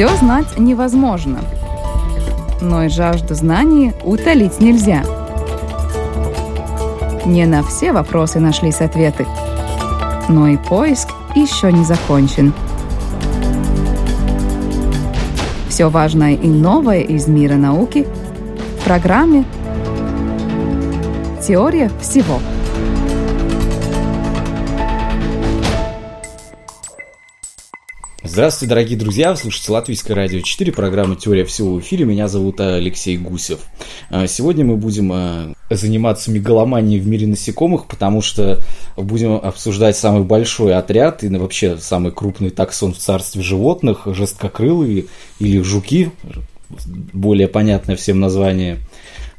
Все знать невозможно, но и жажду знаний утолить нельзя. Не на все вопросы нашлись ответы, но и поиск еще не закончен. Все важное и новое из мира науки в программе «Теория всего». Здравствуйте, дорогие друзья! Вы слушаете Латвийское радио 4, программа «Теория всего» в эфире. Меня зовут Алексей Гусев. А, сегодня мы будем а, заниматься мегаломанией в мире насекомых, потому что будем обсуждать самый большой отряд и вообще самый крупный таксон в царстве животных, жесткокрылые или жуки, более понятное всем название –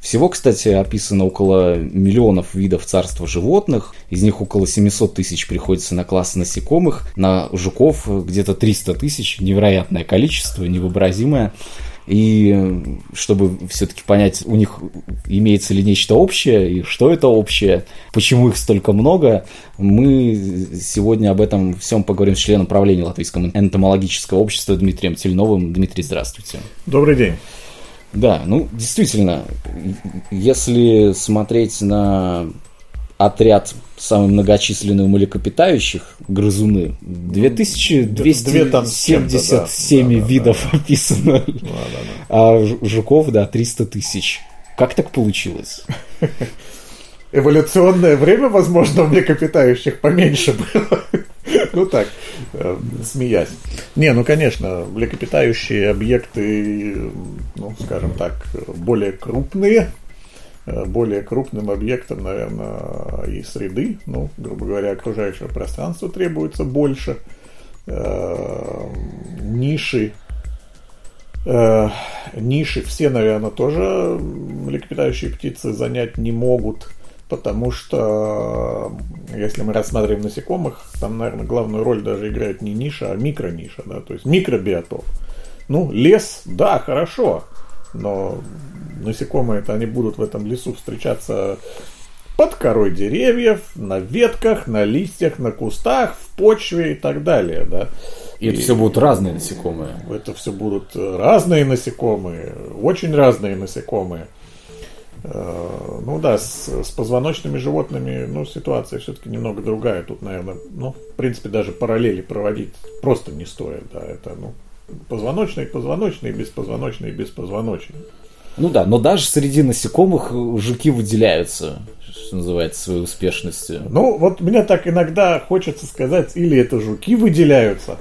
всего, кстати, описано около миллионов видов царства животных. Из них около 700 тысяч приходится на класс насекомых. На жуков где-то 300 тысяч. Невероятное количество, невообразимое. И чтобы все-таки понять, у них имеется ли нечто общее, и что это общее, почему их столько много, мы сегодня об этом всем поговорим с членом правления Латвийского энтомологического общества Дмитрием Тельновым. Дмитрий, здравствуйте. Добрый день. Да, ну действительно, если смотреть на отряд самый многочисленный млекопитающих, грызуны, 2277 да, да, видов да, описано, а жуков, да, 300 тысяч. Как так получилось? Эволюционное время, возможно, у млекопитающих поменьше было. Ну так, э, смеясь. Не, ну конечно, млекопитающие объекты, ну скажем так, более крупные, э, более крупным объектом, наверное, и среды, ну, грубо говоря, окружающего пространства требуется больше. Э, ниши, ниши все, наверное, тоже млекопитающие птицы занять не могут – потому что если мы рассматриваем насекомых, там, наверное, главную роль даже играет не ниша, а микрониша, да, то есть микробиотоп. Ну, лес, да, хорошо, но насекомые-то они будут в этом лесу встречаться под корой деревьев, на ветках, на листьях, на кустах, в почве и так далее, да. И, и это все будут разные насекомые. Это все будут разные насекомые, очень разные насекомые. Э, ну да, с, с позвоночными животными, ну, ситуация все-таки немного другая. Тут, наверное, ну, в принципе, даже параллели проводить просто не стоит, да, это, ну, позвоночные, позвоночные, беспозвоночные, беспозвоночные. Ну да, но даже среди насекомых жуки выделяются, что называется, своей успешностью. Ну, вот мне так иногда хочется сказать, или это жуки выделяются,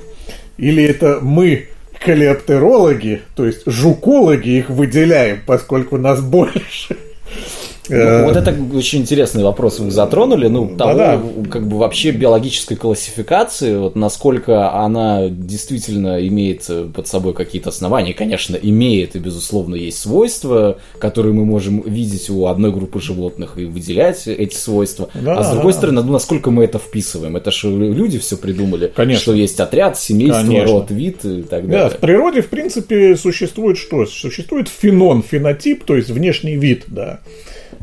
или это мы колеоптерологи, то есть жукологи их выделяем, поскольку нас больше. Yeah. Ну, вот это очень интересный вопрос вы затронули, ну, того, да -да. как бы вообще биологической классификации, вот насколько она действительно имеет под собой какие-то основания, конечно, имеет и, безусловно, есть свойства, которые мы можем видеть у одной группы животных и выделять эти свойства, да, а с другой да. стороны, ну, насколько мы это вписываем, это же люди все придумали, конечно. что есть отряд, семейство, конечно. род, вид и так далее. Да, в природе, в принципе, существует что? Существует фенон, фенотип, то есть внешний вид, да.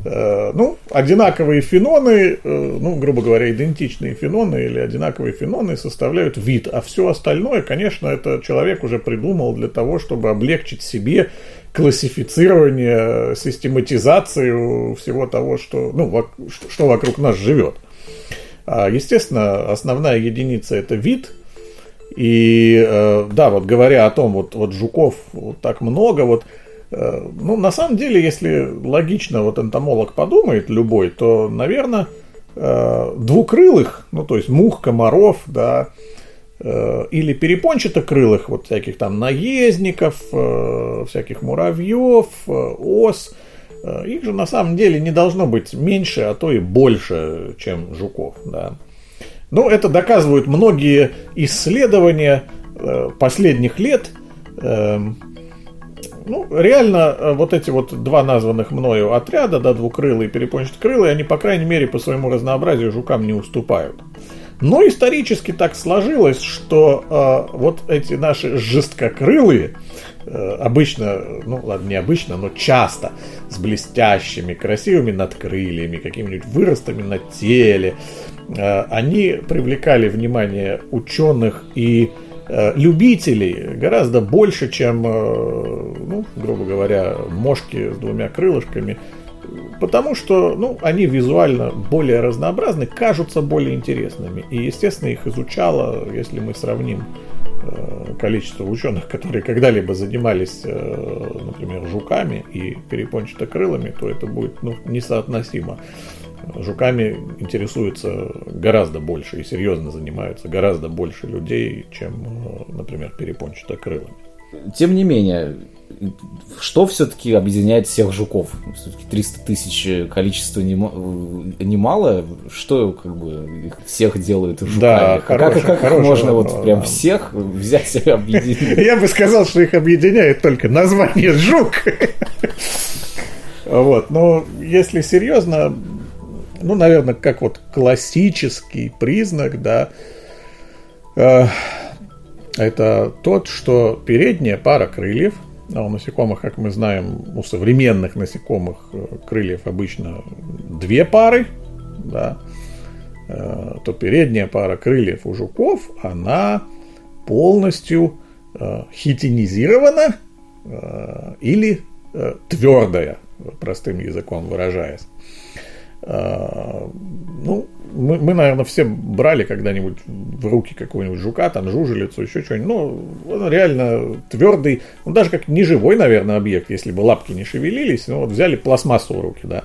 Э, ну, одинаковые феноны, э, ну, грубо говоря, идентичные феноны или одинаковые феноны составляют вид, а все остальное, конечно, это человек уже придумал для того, чтобы облегчить себе классифицирование, систематизацию всего того, что, ну, что вокруг нас живет. А, естественно, основная единица это вид, и э, да, вот говоря о том, вот, вот жуков вот так много, вот ну, на самом деле, если логично вот энтомолог подумает, любой, то, наверное, э, двукрылых, ну, то есть мух, комаров, да, э, или перепончатокрылых, вот всяких там наездников, всяких муравьев, ос, их же на самом деле не должно быть меньше, а то и больше, чем жуков, да. Ну, это доказывают многие исследования последних лет, эм, ну, реально, э, вот эти вот два названных мною отряда, да, двукрылые и перепончатокрылые, они, по крайней мере, по своему разнообразию жукам не уступают. Но исторически так сложилось, что э, вот эти наши жесткокрылые, э, обычно, ну ладно, не обычно, но часто, с блестящими, красивыми надкрыльями, какими-нибудь выростами на теле, э, они привлекали внимание ученых и любителей гораздо больше, чем, ну, грубо говоря, мошки с двумя крылышками – Потому что ну, они визуально более разнообразны, кажутся более интересными. И, естественно, их изучало, если мы сравним э, количество ученых, которые когда-либо занимались, э, например, жуками и перепончатокрылыми, то это будет ну, несоотносимо. Жуками интересуются гораздо больше и серьезно занимаются гораздо больше людей, чем, э, например, перепончатокрылыми. Тем не менее, что все-таки объединяет всех жуков? Все-таки 300 тысяч количество немало. Что как бы их всех делает жуками? Да, хороший, как, как можно вопрос, вот прям да. всех взять и объединить? Я бы сказал, что их объединяет только название жук. Вот, но если серьезно, ну, наверное, как вот классический признак, да, э, это тот, что передняя пара крыльев – а у насекомых, как мы знаем, у современных насекомых э, крыльев обычно две пары, да, э, то передняя пара крыльев у жуков, она полностью э, хитинизирована или твердая, простым языком выражаясь. Ну, мы, мы, наверное, все брали когда-нибудь в руки какого-нибудь жука, там жужелицу, еще что-нибудь. Ну, он реально твердый, он даже как неживой, наверное, объект, если бы лапки не шевелились, ну, вот взяли пластмассу в руки, да.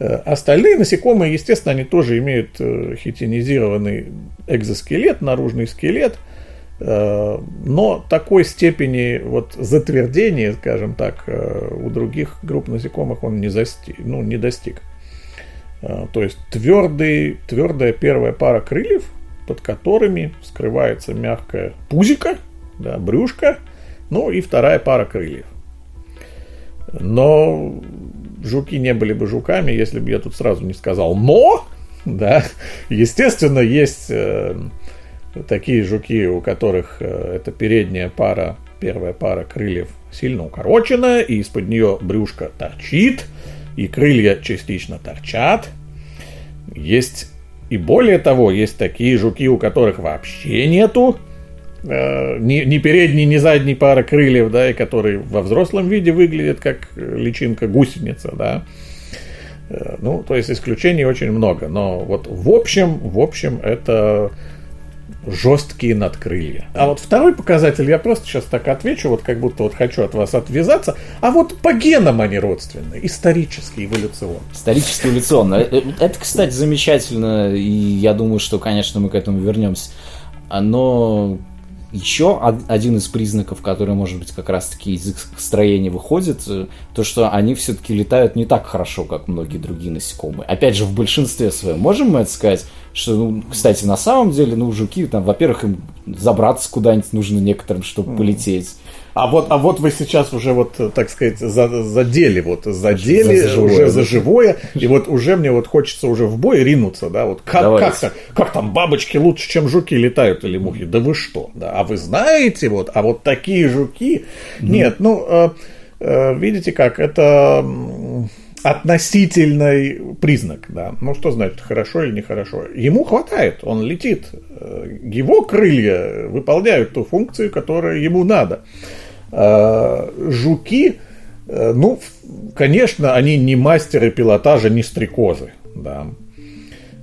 Э, остальные насекомые, естественно, они тоже имеют э, хитинизированный экзоскелет, наружный скелет, э, но такой степени вот затвердения, скажем так, у других групп насекомых он не, застиг, ну, не достиг. А, то есть твердый, твердая первая пара крыльев, под которыми скрывается мягкая пузика, да, брюшко, ну и вторая пара крыльев. Но жуки не были бы жуками, если бы я тут сразу не сказал «но», да, естественно, есть э, такие жуки, у которых э, эта передняя пара, первая пара крыльев сильно укорочена, и из-под нее брюшко торчит, и крылья частично торчат. Есть и более того, есть такие жуки, у которых вообще нету э, ни, ни передней, ни задней пары крыльев, да, и которые во взрослом виде выглядят как личинка гусеница, да. Э, ну, то есть исключений очень много, но вот в общем, в общем, это жесткие надкрылья. А вот второй показатель, я просто сейчас так отвечу, вот как будто вот хочу от вас отвязаться, а вот по генам они родственны, исторически, эволюционно. Исторически, эволюционно. Э, э, это, кстати, замечательно, и я думаю, что, конечно, мы к этому вернемся. Но еще один из признаков, который, может быть, как раз-таки из их строения выходит, э, то, что они все-таки летают не так хорошо, как многие другие насекомые. Опять же, в большинстве своем. Можем мы это сказать? Что, ну, кстати, на самом деле, ну, жуки, там, во-первых, им забраться куда-нибудь нужно некоторым, чтобы полететь. А вот, а вот вы сейчас уже вот, так сказать, за, задели, вот задели за, за живое, уже за живое, и вот уже мне вот хочется уже в бой ринуться, да, вот как, как, как там бабочки лучше, чем жуки летают или мухи, да вы что, да, а вы знаете вот, а вот такие жуки, mm. нет, ну, э, э, видите как, это относительный признак, да. Ну, что значит, хорошо или нехорошо? Ему хватает, он летит. Э, его крылья выполняют ту функцию, которая ему надо. А, жуки, э, ну, конечно, они не мастеры пилотажа, не стрекозы, да.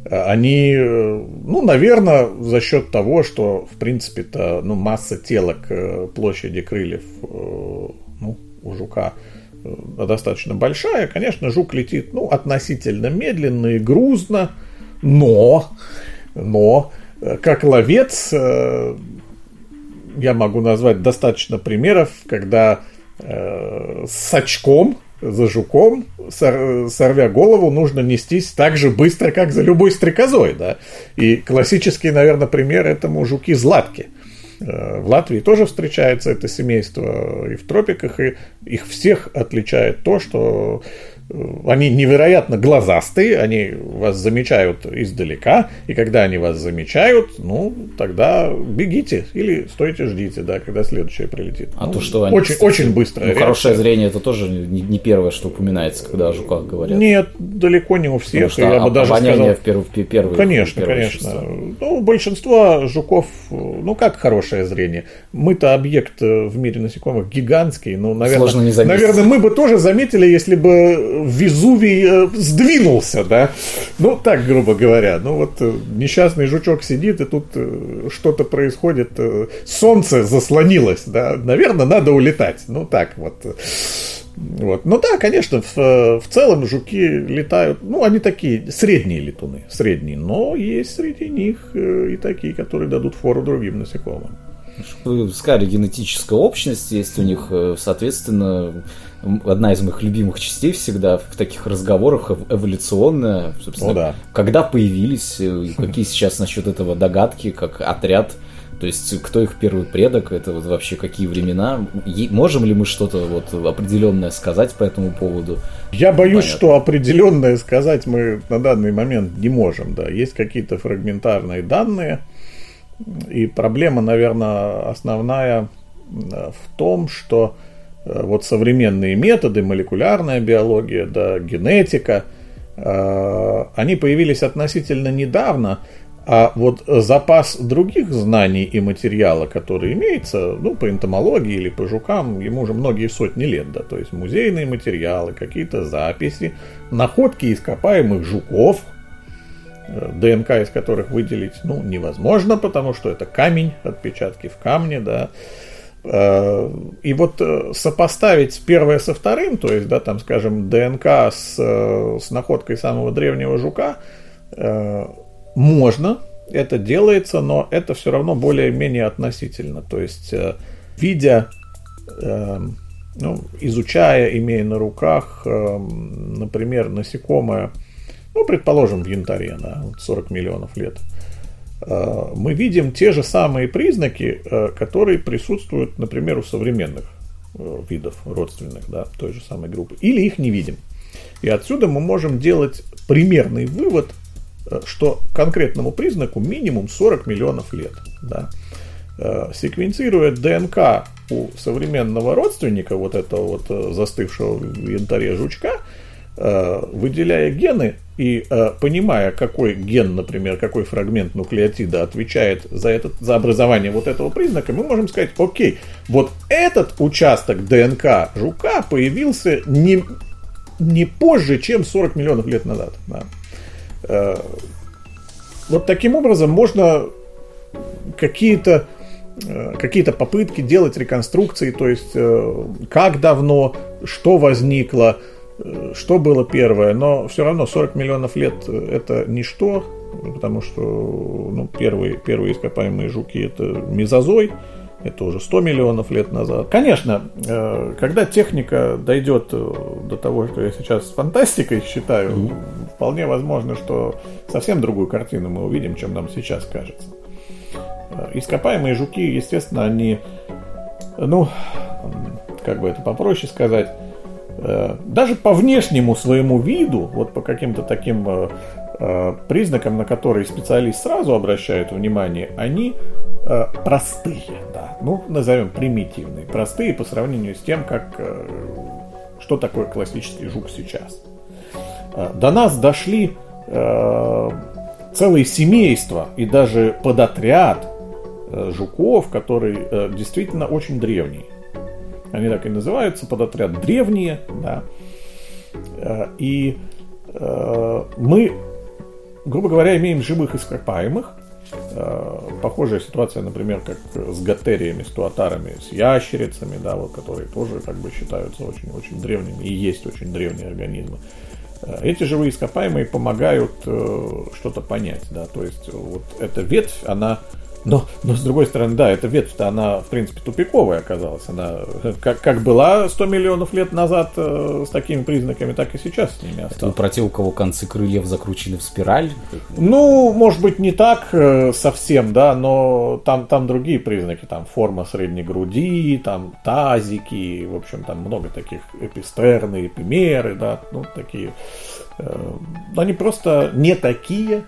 Они, э, ну, наверное, за счет того, что, в принципе-то, ну, масса тела к площади крыльев, ну, у жука – достаточно большая, конечно, жук летит ну, относительно медленно и грузно, но, но э, как ловец э, я могу назвать достаточно примеров, когда с очком за жуком, сорвя голову, нужно нестись так же быстро, как за любой стрекозой. Да? И классический, наверное, пример этому жуки-златки – Э, в Латвии тоже встречается это семейство и в тропиках, и их всех отличает то, что они невероятно глазастые, они вас замечают издалека, и когда они вас замечают, ну, тогда бегите или стойте, ждите, да, когда следующее прилетит. А ну, то, что они... Очень, кстати, очень быстро. Ну, хорошее зрение, это тоже не, не первое, что упоминается, когда о жуках говорят. Нет, далеко не у всех. Потому что я бы даже сказал... в перв... первый, Конечно, конечно. Чувство. Ну, большинство жуков, ну, как хорошее зрение. Мы-то объект в мире насекомых гигантский, ну, наверное... Сложно не заметить. Наверное, мы бы тоже заметили, если бы Везувий э, сдвинулся, да, ну так, грубо говоря, ну вот э, несчастный жучок сидит, и тут э, что-то происходит, солнце заслонилось, да, наверное, надо улетать, ну так вот. Вот. Ну да, конечно, в, в целом жуки летают, ну они такие средние летуны, средние, но есть среди них и такие, которые дадут фору другим насекомым. Сказали, генетическая общность есть у них, соответственно, одна из моих любимых частей всегда в таких разговорах эволюционная, собственно, О, да. когда появились, э, какие сейчас насчет этого догадки, как отряд, то есть кто их первый предок, это вот вообще какие времена, можем ли мы что-то вот определенное сказать по этому поводу? Я боюсь, Понятно. что определенное сказать мы на данный момент не можем, да, есть какие-то фрагментарные данные, и проблема, наверное, основная э, в том, что вот современные методы, молекулярная биология, да, генетика, э, они появились относительно недавно, а вот запас других знаний и материала, который имеется, ну, по энтомологии или по жукам, ему уже многие сотни лет, да, то есть музейные материалы, какие-то записи, находки ископаемых жуков, э, ДНК из которых выделить, ну, невозможно, потому что это камень, отпечатки в камне, да, Э, и вот э, сопоставить первое со вторым, то есть, да, там, скажем, ДНК с, э, с находкой самого древнего жука, можно, это делается, но это все равно более-менее относительно. То есть, видя, ну, изучая, имея на руках, например, насекомое, ну, предположим, в янтаре, да, 40 миллионов лет – Э, мы видим те же самые признаки, э, которые присутствуют, например, у современных э, видов родственных, да, той же самой группы, или их не видим. И отсюда мы можем делать примерный вывод, что конкретному признаку минимум 40 миллионов лет. Да. Секвенцируя ДНК у современного родственника, вот этого вот застывшего в янтаре жучка, выделяя гены, и э, понимая, какой ген, например, какой фрагмент нуклеотида отвечает за, этот, за образование вот этого признака, мы можем сказать, окей, вот этот участок ДНК жука появился не, не позже, чем 40 миллионов лет назад. Да. Э, вот таким образом можно какие-то э, какие-то попытки делать реконструкции, то есть э, как давно, что возникло, что было первое, но все равно 40 миллионов лет это ничто, потому что ну, первые, первые ископаемые жуки это мезозой, это уже 100 миллионов лет назад. Конечно, э, когда техника дойдет э, до того, что я сейчас фантастикой считаю, mm-hmm. вполне возможно, что совсем другую картину мы увидим, чем нам сейчас кажется. Э, ископаемые жуки, естественно, они, ну, как бы это попроще сказать, Э, даже по внешнему своему виду, вот по каким-то таким э, э, признакам, на которые специалист сразу обращает внимание, они простые, да, ну, назовем примитивные, простые по сравнению с тем, как, что такое классический жук сейчас. До нас дошли целые семейства и даже подотряд жуков, который действительно очень древний. Они так и называются, подотряд древние, да. Э, и э, мы, грубо говоря, имеем живых ископаемых. Э, похожая ситуация, например, как с готериями, с туатарами, с ящерицами, да, вот, которые тоже как бы считаются очень-очень древними и есть очень древние организмы. Эти живые ископаемые помогают что-то понять, да, то есть вот эта ветвь, она Но, но с другой стороны, да, эта ветвь-то, она, в принципе, тупиковая оказалась. Она как, как была 100 миллионов лет назад э, с такими признаками, так и сейчас с ними осталась. Это про те, у кого концы крыльев закручены в спираль? Ну, может быть, не так э, совсем, да, но там, там другие признаки. Там форма средней груди, там тазики, в общем, там много таких эпистерны, эпимеры, да, ну, такие. Э, они просто не такие,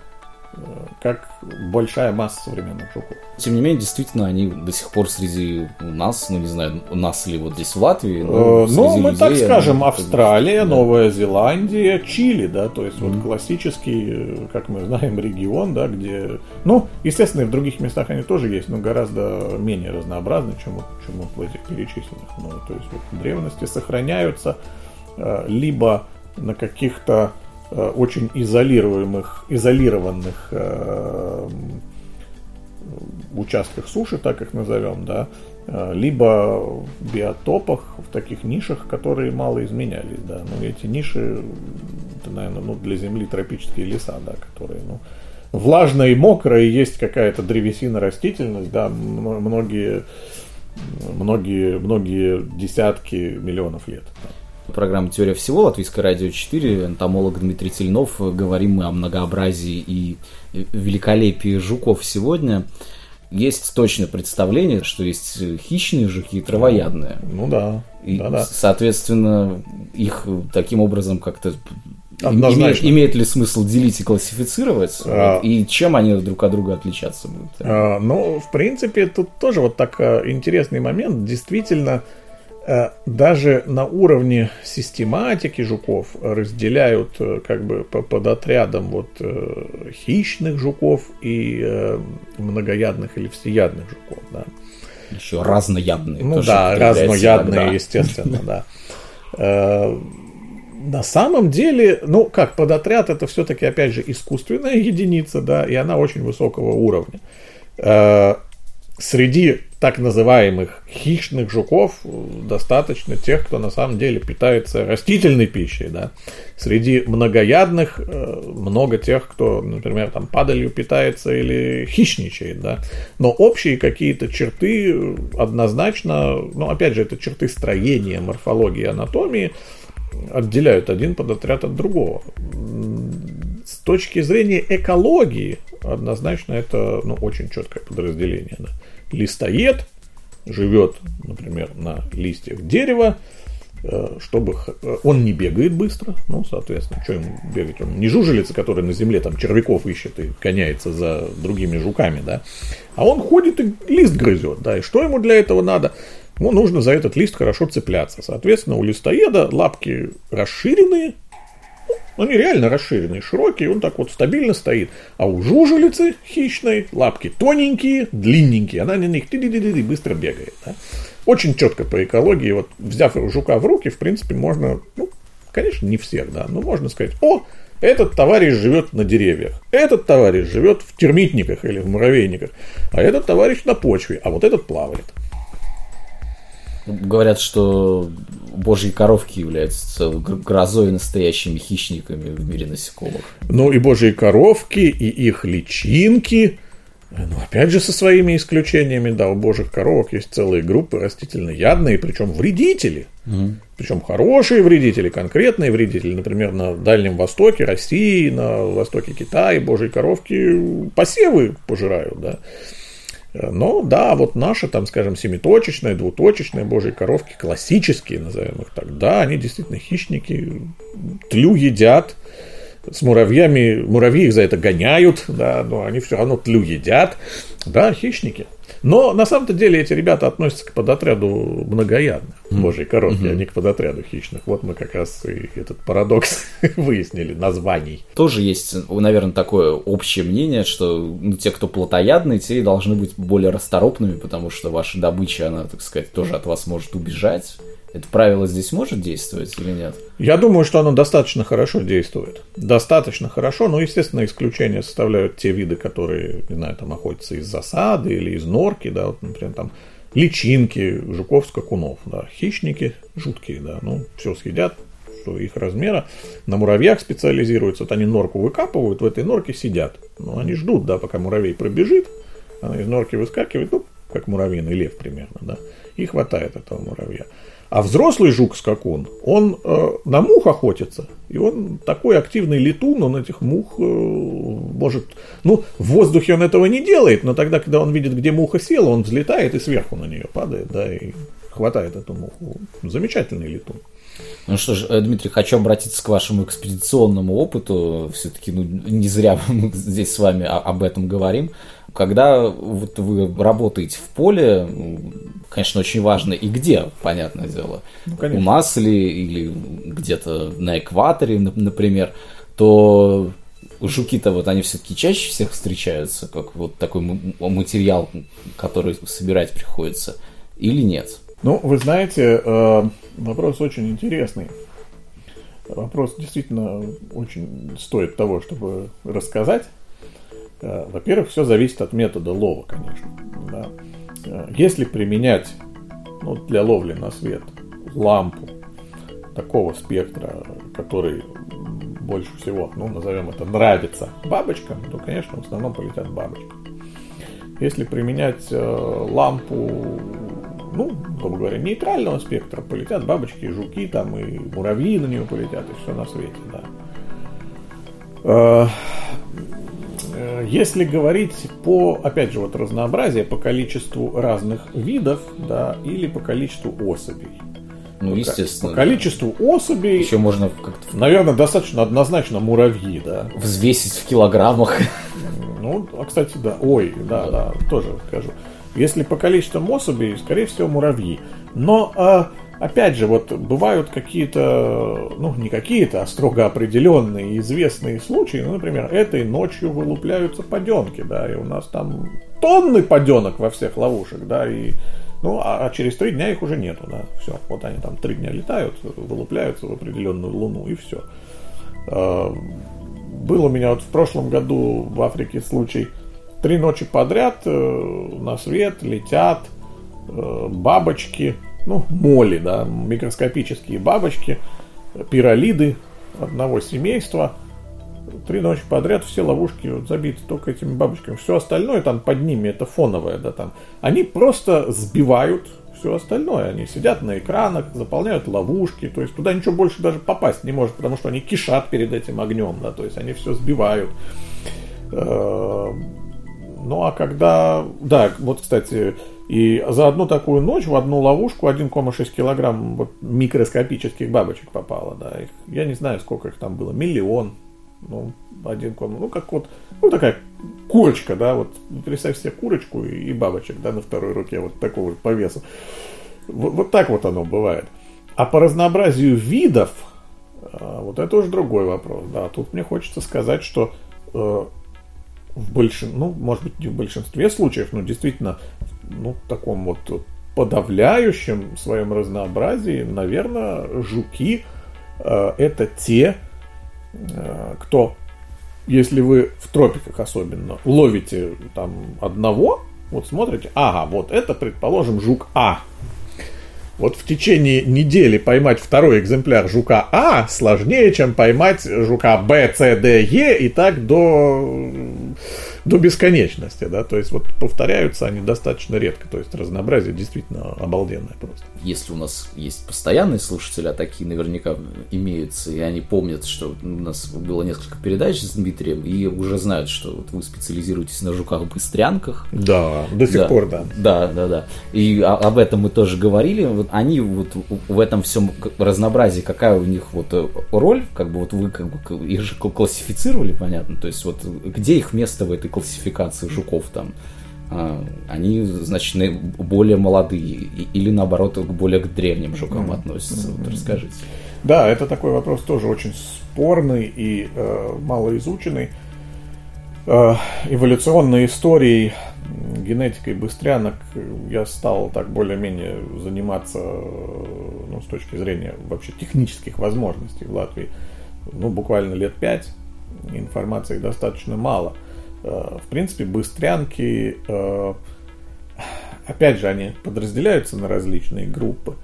как большая масса современных жуков. Тем не менее, действительно, они до сих пор среди нас, ну не знаю, у нас ли вот здесь в Латвии. Э, ну, мы людей, так скажем, они, Австралия, да. Новая Зеландия, Чили, да, то есть mm-hmm. вот классический, э, как мы знаем, регион, да, где, ну, естественно, и в других местах они тоже есть, но гораздо менее разнообразны, чем, чем вот в этих перечисленных. Ну, то есть вот древности сохраняются э, либо на каких-то очень изолируемых, изолированных э, участках суши, так их назовем, да, э, либо в биотопах, в таких нишах, которые мало изменялись, да. Ну, эти ниши, это, наверное, ну, для Земли тропические леса, да, которые, ну, влажно и мокро, и есть какая-то древесина, растительность, да, многие, многие, многие десятки миллионов лет. Да программа «Теория всего», Латвийское радио 4, энтомолог Дмитрий Тельнов. Говорим мы о многообразии и великолепии жуков сегодня. Есть точное представление, что есть хищные жуки и травоядные. Ну да. И, да, да. соответственно, их таким образом как-то Имеет, имеет ли смысл делить и классифицировать? А, вот, и чем они друг от друга отличаться будут? А, ну, в принципе, тут тоже вот так а, интересный момент. Действительно, даже на уровне систематики жуков разделяют э, как бы по подотрядам вот э, хищных жуков и многоядных или всеядных жуков, да. Еще разноядные. Ну да, разноядные, естественно, да. На самом деле, ну как, подотряд это все-таки, опять же, искусственная единица, да, и она очень высокого уровня среди так называемых хищных жуков достаточно тех, кто на самом деле питается растительной пищей. Да. Среди многоядных э, много тех, кто, например, там падалью питается или хищничает. Да. Но общие какие-то черты однозначно, ну опять же, это черты строения, морфологии, анатомии, отделяют один подотряд от другого. С точки зрения экологии, однозначно это ну, очень четкое подразделение. Да листоед живет, например, на листьях дерева, э, чтобы э, он не бегает быстро, ну, соответственно, что ему бегать? Он не жужелица, который на земле там червяков ищет и гоняется за другими жуками, да, а он ходит и лист грызет, да, и что ему для этого надо? Ему нужно за этот лист хорошо цепляться. Соответственно, у листоеда лапки расширенные, они реально расширенные, широкие, он так вот стабильно стоит. А у жужелицы хищной лапки тоненькие, длинненькие, она на них ты -ди -ди -ди, быстро бегает. Да? Очень четко по экологии, вот взяв жука в руки, в принципе, можно, ну, конечно, не всех, да, но можно сказать, о, этот товарищ живет на деревьях, этот товарищ живет в термитниках или в муравейниках, а этот товарищ на почве, а вот этот плавает. Говорят, что божьи коровки являются грозой настоящими хищниками в мире насекомых. Ну и божьи коровки, и их личинки, ну, опять же, со своими исключениями, да, у божьих коровок есть целые группы растительноядные, причем вредители. Угу. Причем хорошие вредители, конкретные вредители. Например, на Дальнем Востоке, России, на Востоке Китая божьи коровки посевы пожирают, да. Но да, вот наши, там, скажем, семиточечные, двуточечные божьи коровки, классические, назовем их так, да, они действительно хищники, тлю едят, с муравьями, муравьи их за это гоняют, да, но они все равно тлю едят, да, хищники. Но на самом-то деле эти ребята относятся к подотряду многоядных mm. божьей коровки, mm-hmm. а не к подотряду хищных. Вот мы как раз и этот парадокс выяснили названий. Тоже есть, наверное, такое общее мнение, что ну, те, кто плотоядные, те должны быть более расторопными, потому что ваша добыча, она, так сказать, тоже от вас может убежать. Это правило здесь может действовать или нет? Я думаю, что оно достаточно хорошо действует. Достаточно хорошо, но, естественно, исключения составляют те виды, которые, не знаю, там охотятся из засады или из норки, да, вот, например, там личинки, жуков, скакунов, да, хищники жуткие, да, ну, все съедят, что их размера. На муравьях специализируются, вот они норку выкапывают, в этой норке сидят. Ну, они ждут, да, пока муравей пробежит, она из норки выскакивает, ну, как муравьиный лев примерно, да, и хватает этого муравья. А взрослый жук-скакун, он э, на мух охотится, и он такой активный летун, он этих мух э, может... Ну, в воздухе он этого не делает, но тогда, когда он видит, где муха села, он взлетает и сверху на нее падает, да, и хватает эту муху. Замечательный летун. Ну что ж, э, Дмитрий, хочу обратиться к вашему экспедиционному опыту. Все-таки ну, не зря мы здесь с вами об этом говорим. Когда вот вы работаете в поле, конечно, очень важно и где, понятное дело. Ну, У нас или, или где-то на экваторе, например, то жуки-то вот они все-таки чаще всех встречаются, как вот такой материал, который собирать приходится, или нет? Ну, вы знаете, э, вопрос очень интересный. Вопрос действительно очень стоит того, чтобы рассказать. Э, во-первых, все зависит от метода лова, конечно. Да. Э, если применять ну, для ловли на свет лампу такого спектра, который больше всего, ну, назовем это, нравится бабочкам, то, конечно, в основном полетят бабочки. Если применять э, лампу, ну, грубо говоря, нейтрального спектра, полетят бабочки, и жуки, там, и муравьи на нее полетят, и все на свете, да. Э, если говорить по, опять же, вот разнообразие, по количеству разных видов, да, или по количеству особей. Ну, естественно. По количеству особей. Еще можно как-то. Наверное, достаточно однозначно муравьи, да. Взвесить в килограммах. Ну, а кстати, да. Ой, да, да, тоже скажу. Если по количеству особей, скорее всего, муравьи. Но а, опять же, вот бывают какие-то, ну, не какие-то, а строго определенные известные случаи. Ну, например, этой ночью вылупляются паденки, да, и у нас там тонны паденок во всех ловушек, да, и ну, а, а через три дня их уже нету, да, все. Вот они там три дня летают, вылупляются в определенную луну, и все. А, был у меня вот в прошлом году в Африке случай, три ночи подряд э, на свет летят э, бабочки, ну, моли, да, микроскопические бабочки, пиролиды одного семейства. Три ночи подряд все ловушки вот забиты только этими бабочками. Все остальное там под ними, это фоновое, да, там. Они просто сбивают все остальное. Они сидят на экранах, заполняют ловушки, то есть туда ничего больше даже попасть не может, потому что они кишат перед этим огнем, да, то есть они все сбивают. Э, ну а когда, да, вот, кстати, и за одну такую ночь в одну ловушку 1,6 килограмм вот микроскопических бабочек попало, да. Их, я не знаю, сколько их там было, миллион. Ну, один ну как вот, ну такая курочка, да, вот представь себе курочку и, и бабочек, да, на второй руке, вот такого по весу. Вот, вот так вот оно бывает. А по разнообразию видов, а, вот это уже другой вопрос, да. Тут мне хочется сказать, что э, в большин, ну, может быть, не в большинстве случаев, но действительно ну, таком вот подавляющем своем разнообразии, наверное, жуки э, это те, э, кто, если вы в тропиках особенно ловите там одного, вот смотрите, ага, вот это, предположим, жук А. Вот в течение недели поймать второй экземпляр жука А сложнее, чем поймать жука Б, С, Д, Е и так до до бесконечности, да, то есть вот повторяются они достаточно редко, то есть разнообразие действительно обалденное просто. Если у нас есть постоянные слушатели, а такие наверняка имеются, и они помнят, что у нас было несколько передач с Дмитрием, и уже знают, что вот вы специализируетесь на жуках-быстрянках. Да, до сих да, пор, да. Да, да, да. И об этом мы тоже говорили. Вот они вот в этом всем разнообразии, какая у них вот э, роль, как бы вот вы как бы их же классифицировали, понятно, то есть вот где их место в этой классификации жуков там, а, они, значит, более молодые или наоборот более к древним жукам mm-hmm. относятся. Вот расскажите. Да, это такой вопрос тоже очень спорный и э, малоизученный. Э, эволюционной историей, генетикой быстрянок я стал так более-менее заниматься ну, с точки зрения вообще технических возможностей в Латвии ну, буквально лет пять. Информации достаточно мало. Э, в принципе, быстрянки, э, опять же, они подразделяются на различные группы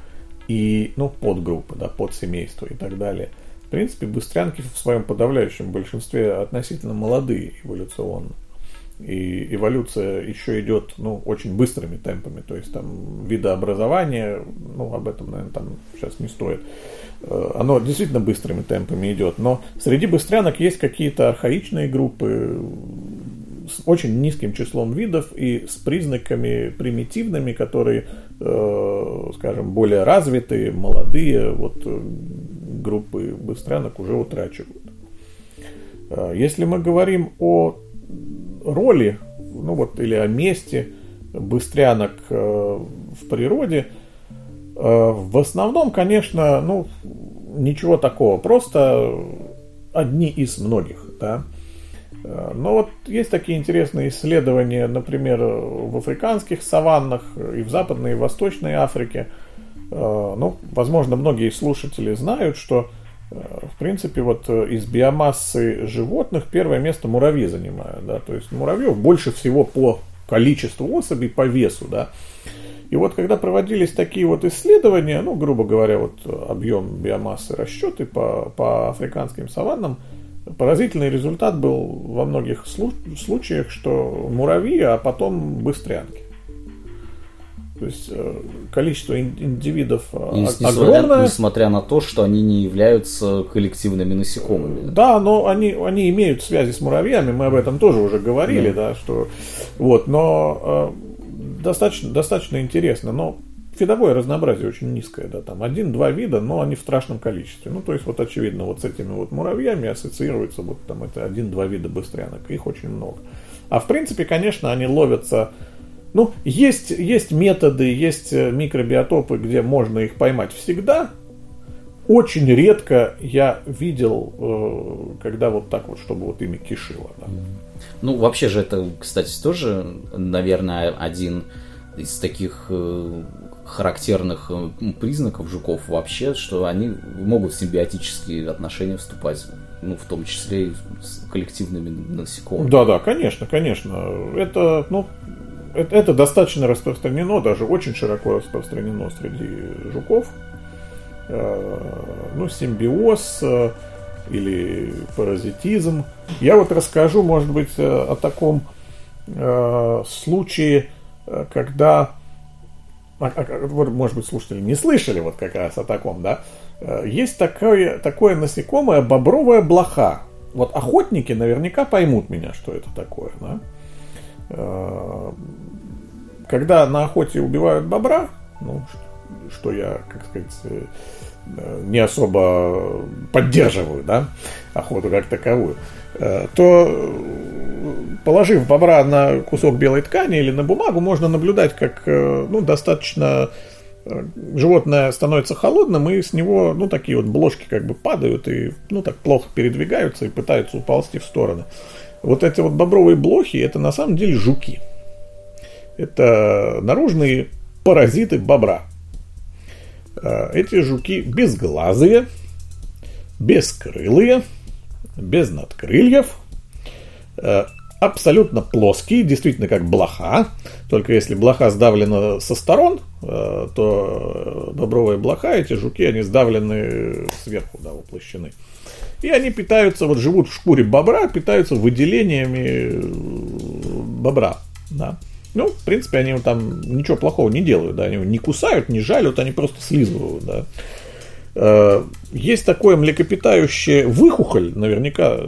и, ну, подгруппы, да, подсемейства и так далее. В принципе, быстрянки в своем подавляющем большинстве относительно молодые эволюционно. и эволюция еще идет ну, очень быстрыми темпами, то есть там видообразование, ну об этом, наверное, там сейчас не стоит, э, оно действительно быстрыми темпами идет, но среди быстрянок есть какие-то архаичные группы с очень низким числом видов и с признаками примитивными, которые, э, скажем, более развитые, молодые, вот э, группы быстрянок уже утрачивают. Если мы говорим о роли, ну вот, или о месте быстрянок э, в природе, э, в основном, конечно, ну, ничего такого, просто одни из многих, да. Э, но вот есть такие интересные исследования, например, в африканских саваннах и в Западной и Восточной Африке. Ну, возможно, многие слушатели знают, что в принципе, вот э, из биомассы животных первое место муравьи занимают, да, то есть муравьев больше всего по количеству особей, по весу, да. И вот когда проводились такие вот исследования, ну, грубо говоря, вот объем биомассы расчеты по, по африканским саваннам, поразительный результат был во многих случаях, что муравьи, а потом быстрянки. То есть э, количество индивидов э, огромное. Несмотря, несмотря на то, что они не являются коллективными насекомыми. Да, но они, они имеют связи с муравьями, мы об этом тоже уже говорили, да, да что вот, но э, достаточно, достаточно интересно, но видовое разнообразие очень низкое, да, там один-два вида, но они в страшном количестве. Ну, то есть, вот очевидно, вот с этими вот муравьями ассоциируется вот там это один-два вида быстрянок, их очень много. А в принципе, конечно, они ловятся ну, есть, есть методы, есть э, микробиотопы, где можно их поймать всегда. Очень редко я видел, э, когда вот так вот, чтобы вот ими кишило. Да. Ну, вообще же это, кстати, тоже, наверное, один из таких э, характерных признаков жуков вообще, что они могут в симбиотические отношения вступать, ну, в том числе и с коллективными насекомыми. Да, да, конечно, конечно. Это, ну, это, это достаточно распространено, даже очень широко распространено среди жуков. Э, ну, симбиоз э, или паразитизм. Я вот расскажу, может быть, э, о таком случае, когда а, а, вот, может быть, слушатели не слышали вот как раз о таком, да, есть такое, такое насекомое бобровая блоха. Вот охотники наверняка поймут меня, что это такое, да когда на охоте убивают бобра, ну, что я, как сказать, э, не особо поддерживаю, да, охоту как таковую, э, то э, положив бобра на кусок белой ткани или на бумагу, можно наблюдать, как ну, достаточно животное становится холодным, и с него, ну, такие вот бложки как бы падают и, ну, так плохо передвигаются и пытаются уползти в стороны. Вот эти вот бобровые блохи, это на самом деле жуки – это наружные паразиты бобра. А, эти жуки безглазые, бескрылые, без надкрыльев, абсолютно плоские, действительно как блоха. Только если блоха сдавлена со сторон, а, то бобровые блоха, эти жуки, они сдавлены сверху, да, воплощены. И они питаются, вот живут в шкуре бобра, питаются выделениями бобра. Да. Ну, в принципе, они там ничего плохого не делают, да, они не кусают, не жалят, они просто слизывают, да. Э, есть такое млекопитающее выхухоль, наверняка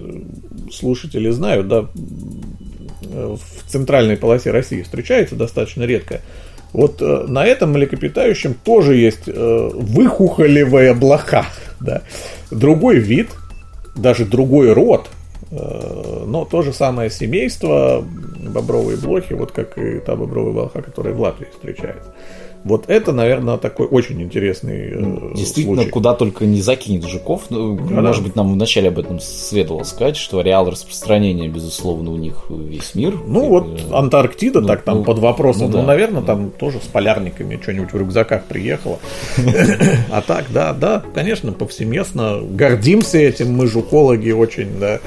слушатели знают, да, в центральной полосе России встречается достаточно редко. Вот э, на этом млекопитающем тоже есть э, выхухолевая блоха, да. Другой вид, даже другой род, Э, но то же самое семейство, бобровые блохи, вот как и та бобровая блоха, которая в Латвии встречается. Вот это, наверное, такой очень интересный э, Действительно, случай. куда только не закинет жуков. Ну, да, может быть, нам вначале об этом следовало сказать, что ареал распространения, безусловно, у них весь мир. Ну, и, вот э, Антарктида, ну, так там ну, под вопросом. Ну, да. ну наверное, там тоже с полярниками что-нибудь в рюкзаках приехало. А так, да, да, конечно, повсеместно гордимся этим, мы жукологи очень, да.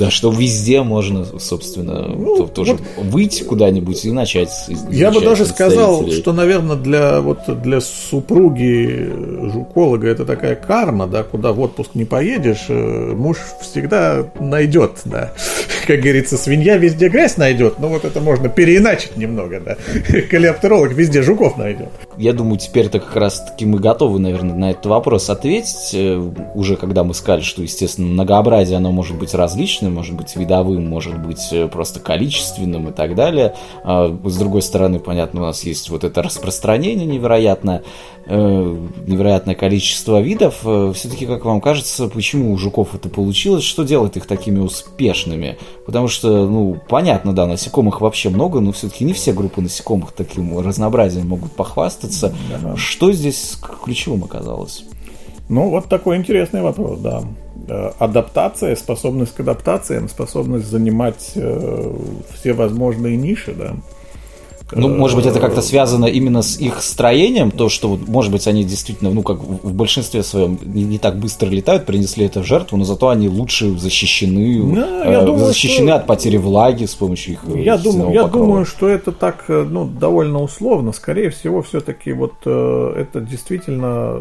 Да, что везде можно, собственно, ну, тоже вот выйти куда-нибудь и начать. Я бы даже сказал, что, наверное, для вот для супруги жуколога это такая карма, да, куда в отпуск не поедешь, э, муж всегда найдет, да. Как говорится, свинья везде грязь найдет, но вот это можно переиначить немного, да. Калеоптеролог везде жуков найдет. Я думаю, теперь-то как раз-таки мы готовы, наверное, на этот вопрос ответить, э, уже когда мы сказали, что, естественно, многообразие, оно может быть различным, может быть видовым, может быть э, просто количественным и так далее. А, с другой стороны, понятно, у нас есть вот это распространение невероятное, э, невероятное количество видов. Все-таки, как вам кажется, почему у жуков это получилось? Что делает их такими успешными? Потому что, ну, понятно, да, насекомых вообще много, но все-таки не все группы насекомых таким разнообразием могут похвастаться. Да. Что здесь ключевым оказалось? Ну, вот такой интересный вопрос, да. Э, адаптация, способность к адаптациям, способность занимать э, все возможные ниши, да. Ну, может быть, это как-то связано именно с их строением, то, что, может быть, они действительно, ну, как в большинстве своем, не, не так быстро летают, принесли это в жертву, но зато они лучше защищены, да, э, думаю, защищены что... от потери влаги с помощью их я думаю, Я думаю, что это так, э, ну, довольно условно. Скорее всего, все-таки вот э, это действительно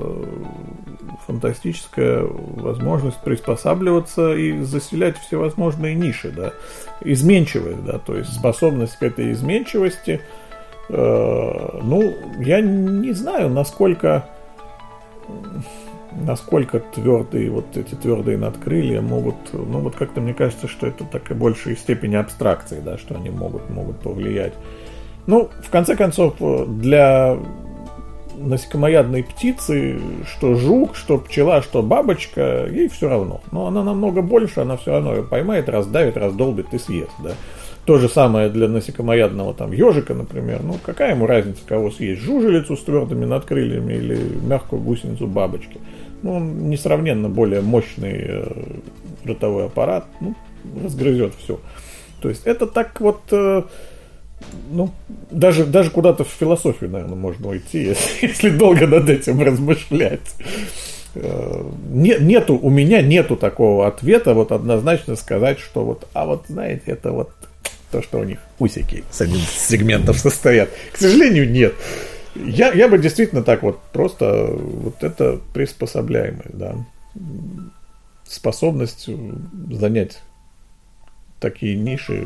фантастическая возможность приспосабливаться и заселять всевозможные ниши, да, изменчивость, да, то есть способность к этой изменчивости – Э, ну, я не знаю, насколько насколько твердые вот эти твердые надкрылья могут, ну вот как-то мне кажется, что это такая большей степени абстракции, да, что они могут, могут повлиять. Ну, в конце концов, для насекомоядной птицы, что жук, что пчела, что бабочка, ей все равно. Но она намного больше, она все равно ее поймает, раздавит, раздолбит и съест, да. То же самое для насекомоядного там ежика, например. Ну, какая ему разница, кого съесть? Жужелицу с твердыми надкрыльями или мягкую гусеницу бабочки? Ну, он несравненно более мощный э, ротовой аппарат, ну, разгрызет все. То есть это так вот, э, ну, даже, даже куда-то в философию, наверное, можно уйти, если, если долго над этим размышлять. Э, не, нету, у меня нету такого ответа, вот однозначно сказать, что вот, а вот, знаете, это вот то, что у них усики с одним из сегментов состоят. К сожалению, нет. Я, я бы действительно так вот просто вот это приспособляемость, да, способность занять такие ниши,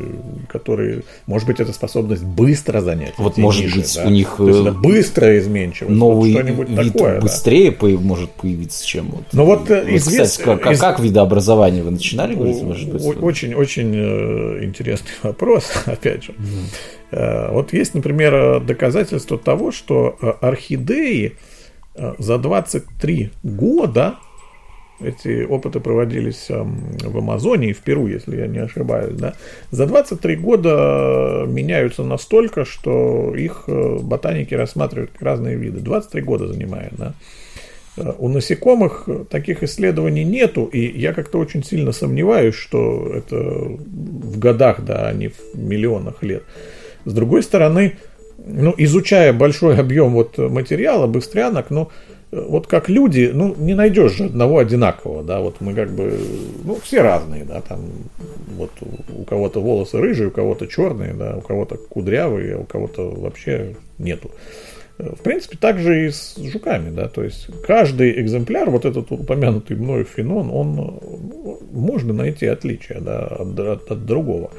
которые, может быть, это способность быстро занять. Вот может ниши, быть да? у них То есть это быстро изменчивость. Новый вот что-нибудь вид такое, быстрее да. по- может появиться, чем вот. Ну вот, вот извест... кстати, как, из... как видообразование вы начинали говорить, может быть? Очень, очень э, интересный вопрос, опять же. Mm. Вот есть, например, доказательство того, что э, орхидеи за 23 года эти опыты проводились эм, в Амазонии, в Перу, если я не ошибаюсь. Да? За 23 года меняются настолько, что их э, ботаники рассматривают как разные виды. 23 года занимает. Да? Э, у насекомых таких исследований нету, и я как-то очень сильно сомневаюсь, что это в годах, да, а не в миллионах лет. С другой стороны, ну, изучая большой объем вот материала, быстрянок, ну, вот как люди, ну, не найдешь же одного одинакового, да, вот мы как бы, ну, все разные, да, там, вот у кого-то волосы рыжие, у кого-то черные, да, у кого-то кудрявые, а у кого-то вообще нету. В принципе, так же и с жуками, да, то есть каждый экземпляр, вот этот упомянутый мною фенон, он, можно найти отличия, да, от, от, от другого.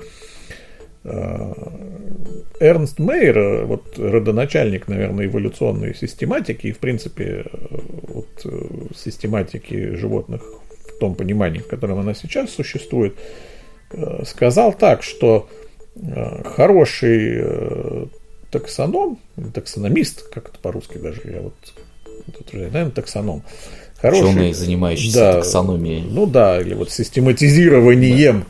Э, Эрнст Мейер, э, вот родоначальник, наверное, эволюционной систематики и, в принципе, э, вот, систематики животных в том понимании, в котором она сейчас существует, сказал так, что хороший таксоном, таксономист, как это по-русски даже, я вот, наверное, таксоном, хороший, Ученый, занимающийся да, таксономией. Ну да, или вот систематизированием,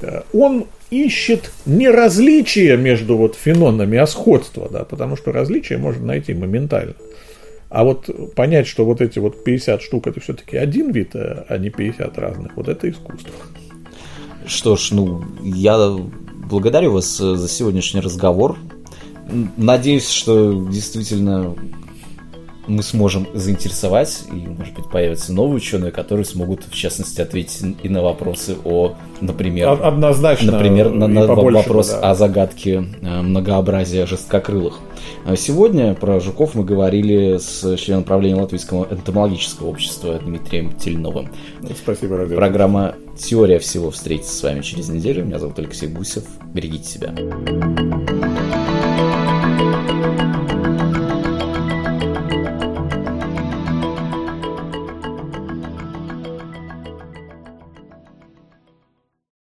да, да. он ищет не различия между вот фенонами, а сходство, да, потому что различия можно найти моментально. А вот понять, что вот эти вот 50 штук это все-таки один вид, а не 50 разных, вот это искусство. Что ж, ну, я благодарю вас за сегодняшний разговор. Надеюсь, что действительно мы сможем заинтересовать, и, может быть, появятся новые ученые, которые смогут, в частности, ответить и на вопросы о, например... Однозначно. Например, на, на вопрос да. о загадке э, многообразия жесткокрылых. А сегодня про жуков мы говорили с членом правления Латвийского энтомологического общества Дмитрием Тельновым. Спасибо, Радио. Программа «Теория всего» встретится с вами через неделю. Меня зовут Алексей Гусев. Берегите себя.